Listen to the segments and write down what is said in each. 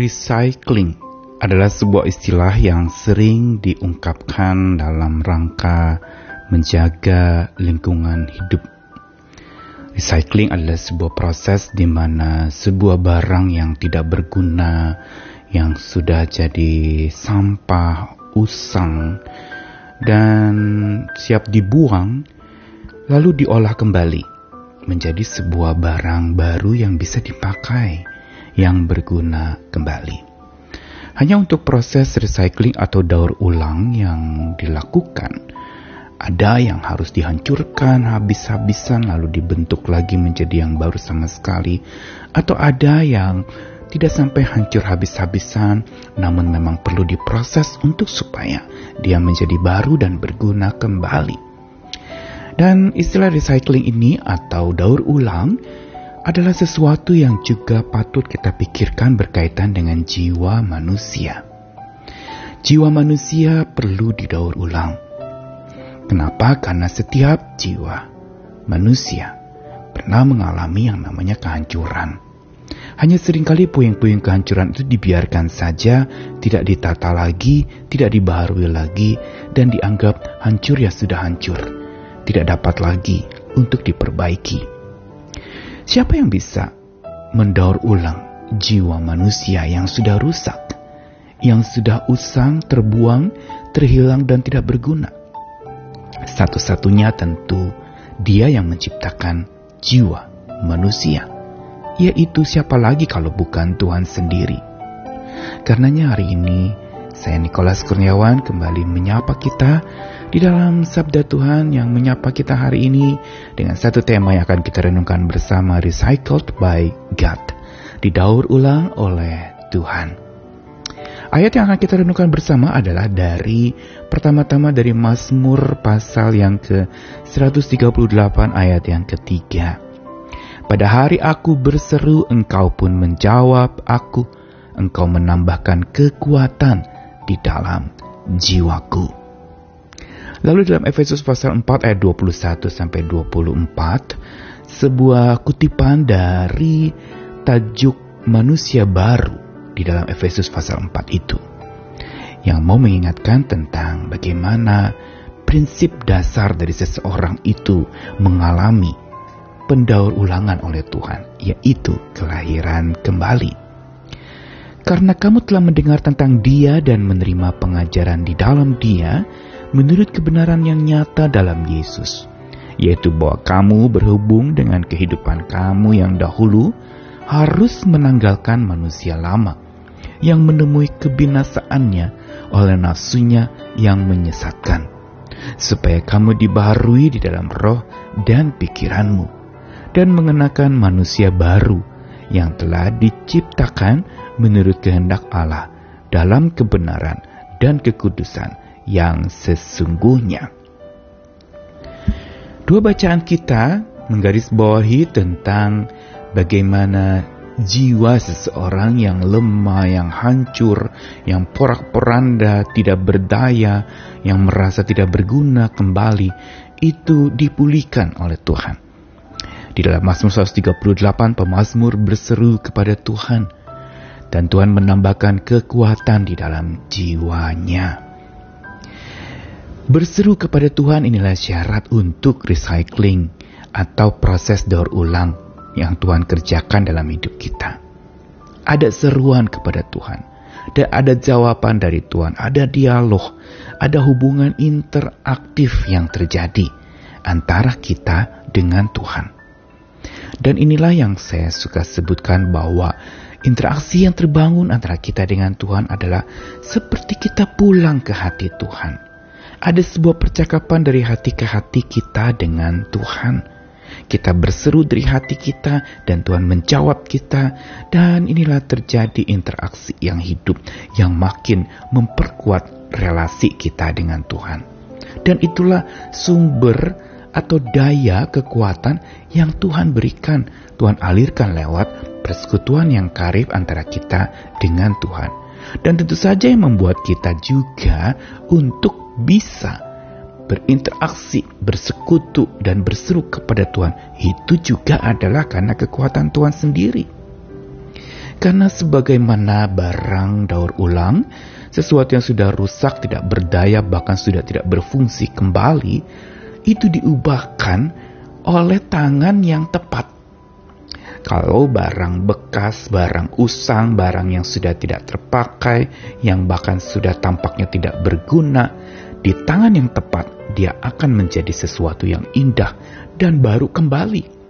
Recycling adalah sebuah istilah yang sering diungkapkan dalam rangka menjaga lingkungan hidup. Recycling adalah sebuah proses di mana sebuah barang yang tidak berguna, yang sudah jadi sampah, usang, dan siap dibuang, lalu diolah kembali menjadi sebuah barang baru yang bisa dipakai yang berguna kembali. Hanya untuk proses recycling atau daur ulang yang dilakukan, ada yang harus dihancurkan habis-habisan lalu dibentuk lagi menjadi yang baru sama sekali, atau ada yang tidak sampai hancur habis-habisan, namun memang perlu diproses untuk supaya dia menjadi baru dan berguna kembali. Dan istilah recycling ini atau daur ulang adalah sesuatu yang juga patut kita pikirkan berkaitan dengan jiwa manusia. Jiwa manusia perlu didaur ulang. Kenapa? Karena setiap jiwa manusia pernah mengalami yang namanya kehancuran. Hanya sering kali puing-puing kehancuran itu dibiarkan saja, tidak ditata lagi, tidak dibaharui lagi, dan dianggap hancur ya sudah hancur, tidak dapat lagi untuk diperbaiki. Siapa yang bisa mendaur ulang jiwa manusia yang sudah rusak, yang sudah usang, terbuang, terhilang, dan tidak berguna? Satu-satunya tentu Dia yang menciptakan jiwa manusia, yaitu siapa lagi kalau bukan Tuhan sendiri. Karenanya hari ini saya Nikolas Kurniawan kembali menyapa kita di dalam sabda Tuhan yang menyapa kita hari ini dengan satu tema yang akan kita renungkan bersama Recycled by God, didaur ulang oleh Tuhan. Ayat yang akan kita renungkan bersama adalah dari pertama-tama dari Mazmur pasal yang ke-138 ayat yang ketiga. Pada hari aku berseru, engkau pun menjawab aku, engkau menambahkan kekuatan di dalam jiwaku. Lalu dalam Efesus pasal 4 ayat 21 sampai 24, sebuah kutipan dari tajuk manusia baru di dalam Efesus pasal 4 itu yang mau mengingatkan tentang bagaimana prinsip dasar dari seseorang itu mengalami pendaur ulangan oleh Tuhan, yaitu kelahiran kembali. Karena kamu telah mendengar tentang Dia dan menerima pengajaran di dalam Dia, menurut kebenaran yang nyata dalam Yesus, yaitu bahwa kamu berhubung dengan kehidupan kamu yang dahulu harus menanggalkan manusia lama yang menemui kebinasaannya oleh nafsunya yang menyesatkan, supaya kamu dibaharui di dalam roh dan pikiranmu, dan mengenakan manusia baru yang telah diciptakan menurut kehendak Allah dalam kebenaran dan kekudusan yang sesungguhnya. Dua bacaan kita menggarisbawahi tentang bagaimana jiwa seseorang yang lemah, yang hancur, yang porak-poranda, tidak berdaya, yang merasa tidak berguna kembali, itu dipulihkan oleh Tuhan. Di dalam Mazmur 138, pemazmur berseru kepada Tuhan, dan Tuhan menambahkan kekuatan di dalam jiwanya. Berseru kepada Tuhan inilah syarat untuk recycling atau proses daur ulang yang Tuhan kerjakan dalam hidup kita. Ada seruan kepada Tuhan, dan ada jawaban dari Tuhan, ada dialog, ada hubungan interaktif yang terjadi antara kita dengan Tuhan. Dan inilah yang saya suka sebutkan bahwa interaksi yang terbangun antara kita dengan Tuhan adalah seperti kita pulang ke hati Tuhan ada sebuah percakapan dari hati ke hati kita dengan Tuhan. Kita berseru dari hati kita dan Tuhan menjawab kita dan inilah terjadi interaksi yang hidup yang makin memperkuat relasi kita dengan Tuhan. Dan itulah sumber atau daya kekuatan yang Tuhan berikan, Tuhan alirkan lewat persekutuan yang karib antara kita dengan Tuhan. Dan tentu saja yang membuat kita juga untuk bisa berinteraksi, bersekutu, dan berseru kepada Tuhan, itu juga adalah karena kekuatan Tuhan sendiri. Karena sebagaimana barang daur ulang, sesuatu yang sudah rusak, tidak berdaya, bahkan sudah tidak berfungsi kembali, itu diubahkan oleh tangan yang tepat. Kalau barang bekas, barang usang, barang yang sudah tidak terpakai, yang bahkan sudah tampaknya tidak berguna, di tangan yang tepat dia akan menjadi sesuatu yang indah dan baru kembali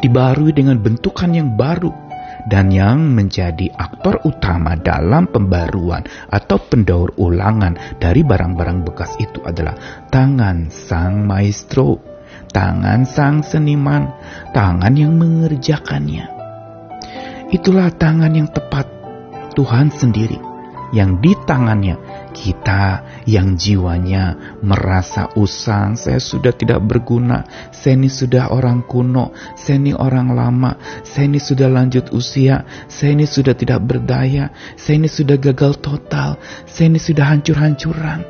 dibarui dengan bentukan yang baru dan yang menjadi aktor utama dalam pembaruan atau pendaur ulangan dari barang-barang bekas itu adalah tangan sang maestro, tangan sang seniman, tangan yang mengerjakannya. Itulah tangan yang tepat Tuhan sendiri yang di tangannya kita yang jiwanya merasa usang, saya sudah tidak berguna, saya ini sudah orang kuno, saya ini orang lama, saya ini sudah lanjut usia, saya ini sudah tidak berdaya, saya ini sudah gagal total, saya ini sudah hancur-hancuran.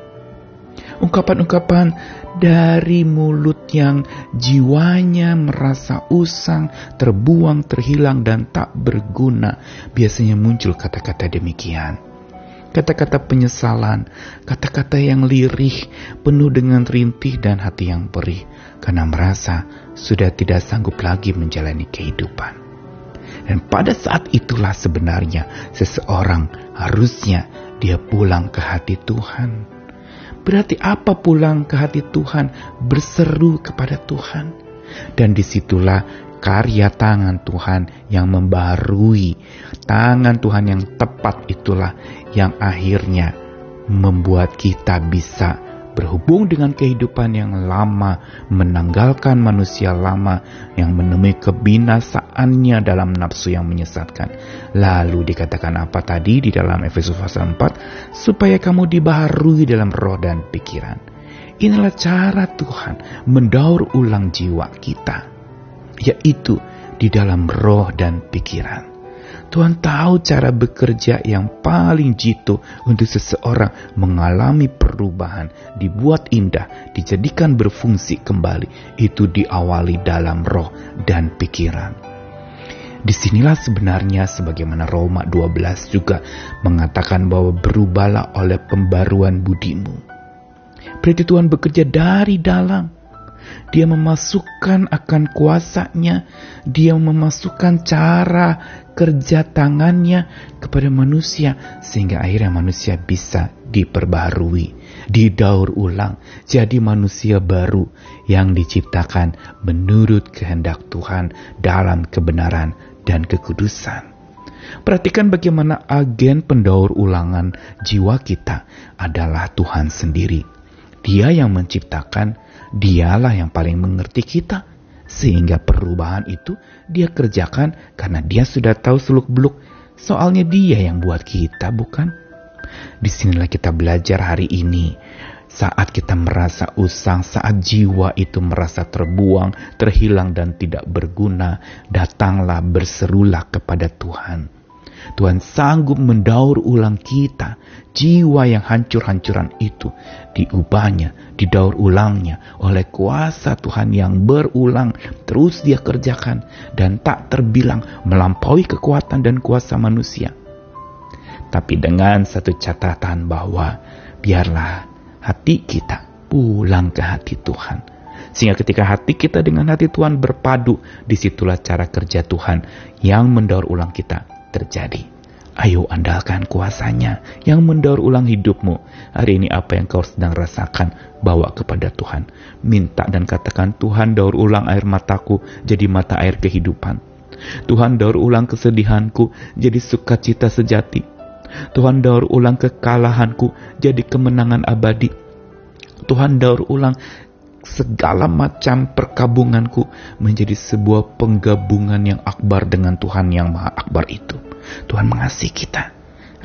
Ungkapan-ungkapan dari mulut yang jiwanya merasa usang, terbuang, terhilang, dan tak berguna, biasanya muncul kata-kata demikian kata-kata penyesalan, kata-kata yang lirih, penuh dengan rintih dan hati yang perih, karena merasa sudah tidak sanggup lagi menjalani kehidupan. Dan pada saat itulah sebenarnya seseorang harusnya dia pulang ke hati Tuhan. Berarti apa pulang ke hati Tuhan? Berseru kepada Tuhan. Dan di situlah karya tangan Tuhan yang membarui. Tangan Tuhan yang tepat itulah yang akhirnya membuat kita bisa berhubung dengan kehidupan yang lama, menanggalkan manusia lama yang menemui kebinasaannya dalam nafsu yang menyesatkan. Lalu dikatakan apa tadi di dalam Efesus pasal 4? Supaya kamu dibaharui dalam roh dan pikiran. Inilah cara Tuhan mendaur ulang jiwa kita yaitu di dalam roh dan pikiran. Tuhan tahu cara bekerja yang paling jitu untuk seseorang mengalami perubahan, dibuat indah, dijadikan berfungsi kembali. Itu diawali dalam roh dan pikiran. Di sinilah sebenarnya sebagaimana Roma 12 juga mengatakan bahwa berubahlah oleh pembaruan budimu. Berarti Tuhan bekerja dari dalam dia memasukkan akan kuasanya, dia memasukkan cara kerja tangannya kepada manusia sehingga akhirnya manusia bisa diperbarui, didaur ulang, jadi manusia baru yang diciptakan menurut kehendak Tuhan dalam kebenaran dan kekudusan. Perhatikan bagaimana agen pendaur ulangan jiwa kita adalah Tuhan sendiri. Dia yang menciptakan Dialah yang paling mengerti kita. Sehingga perubahan itu dia kerjakan karena dia sudah tahu seluk-beluk. Soalnya dia yang buat kita, bukan? Di sinilah kita belajar hari ini. Saat kita merasa usang, saat jiwa itu merasa terbuang, terhilang dan tidak berguna, datanglah berserulah kepada Tuhan Tuhan sanggup mendaur ulang kita. Jiwa yang hancur-hancuran itu diubahnya, didaur ulangnya oleh kuasa Tuhan yang berulang terus dia kerjakan dan tak terbilang melampaui kekuatan dan kuasa manusia. Tapi dengan satu catatan bahwa biarlah hati kita pulang ke hati Tuhan. Sehingga ketika hati kita dengan hati Tuhan berpadu, di situlah cara kerja Tuhan yang mendaur ulang kita terjadi. Ayo andalkan kuasanya yang mendaur ulang hidupmu. Hari ini apa yang kau sedang rasakan, bawa kepada Tuhan. Minta dan katakan, Tuhan daur ulang air mataku jadi mata air kehidupan. Tuhan daur ulang kesedihanku jadi sukacita sejati. Tuhan daur ulang kekalahanku jadi kemenangan abadi. Tuhan daur ulang segala macam perkabunganku menjadi sebuah penggabungan yang akbar dengan Tuhan yang maha akbar itu. Tuhan mengasihi kita.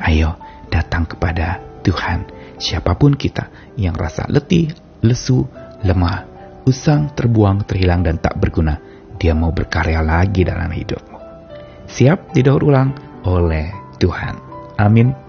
Ayo datang kepada Tuhan. Siapa pun kita yang rasa letih, lesu, lemah, usang, terbuang, terhilang, dan tak berguna. Dia mau berkarya lagi dalam hidupmu. Siap didaur ulang oleh Tuhan. Amin.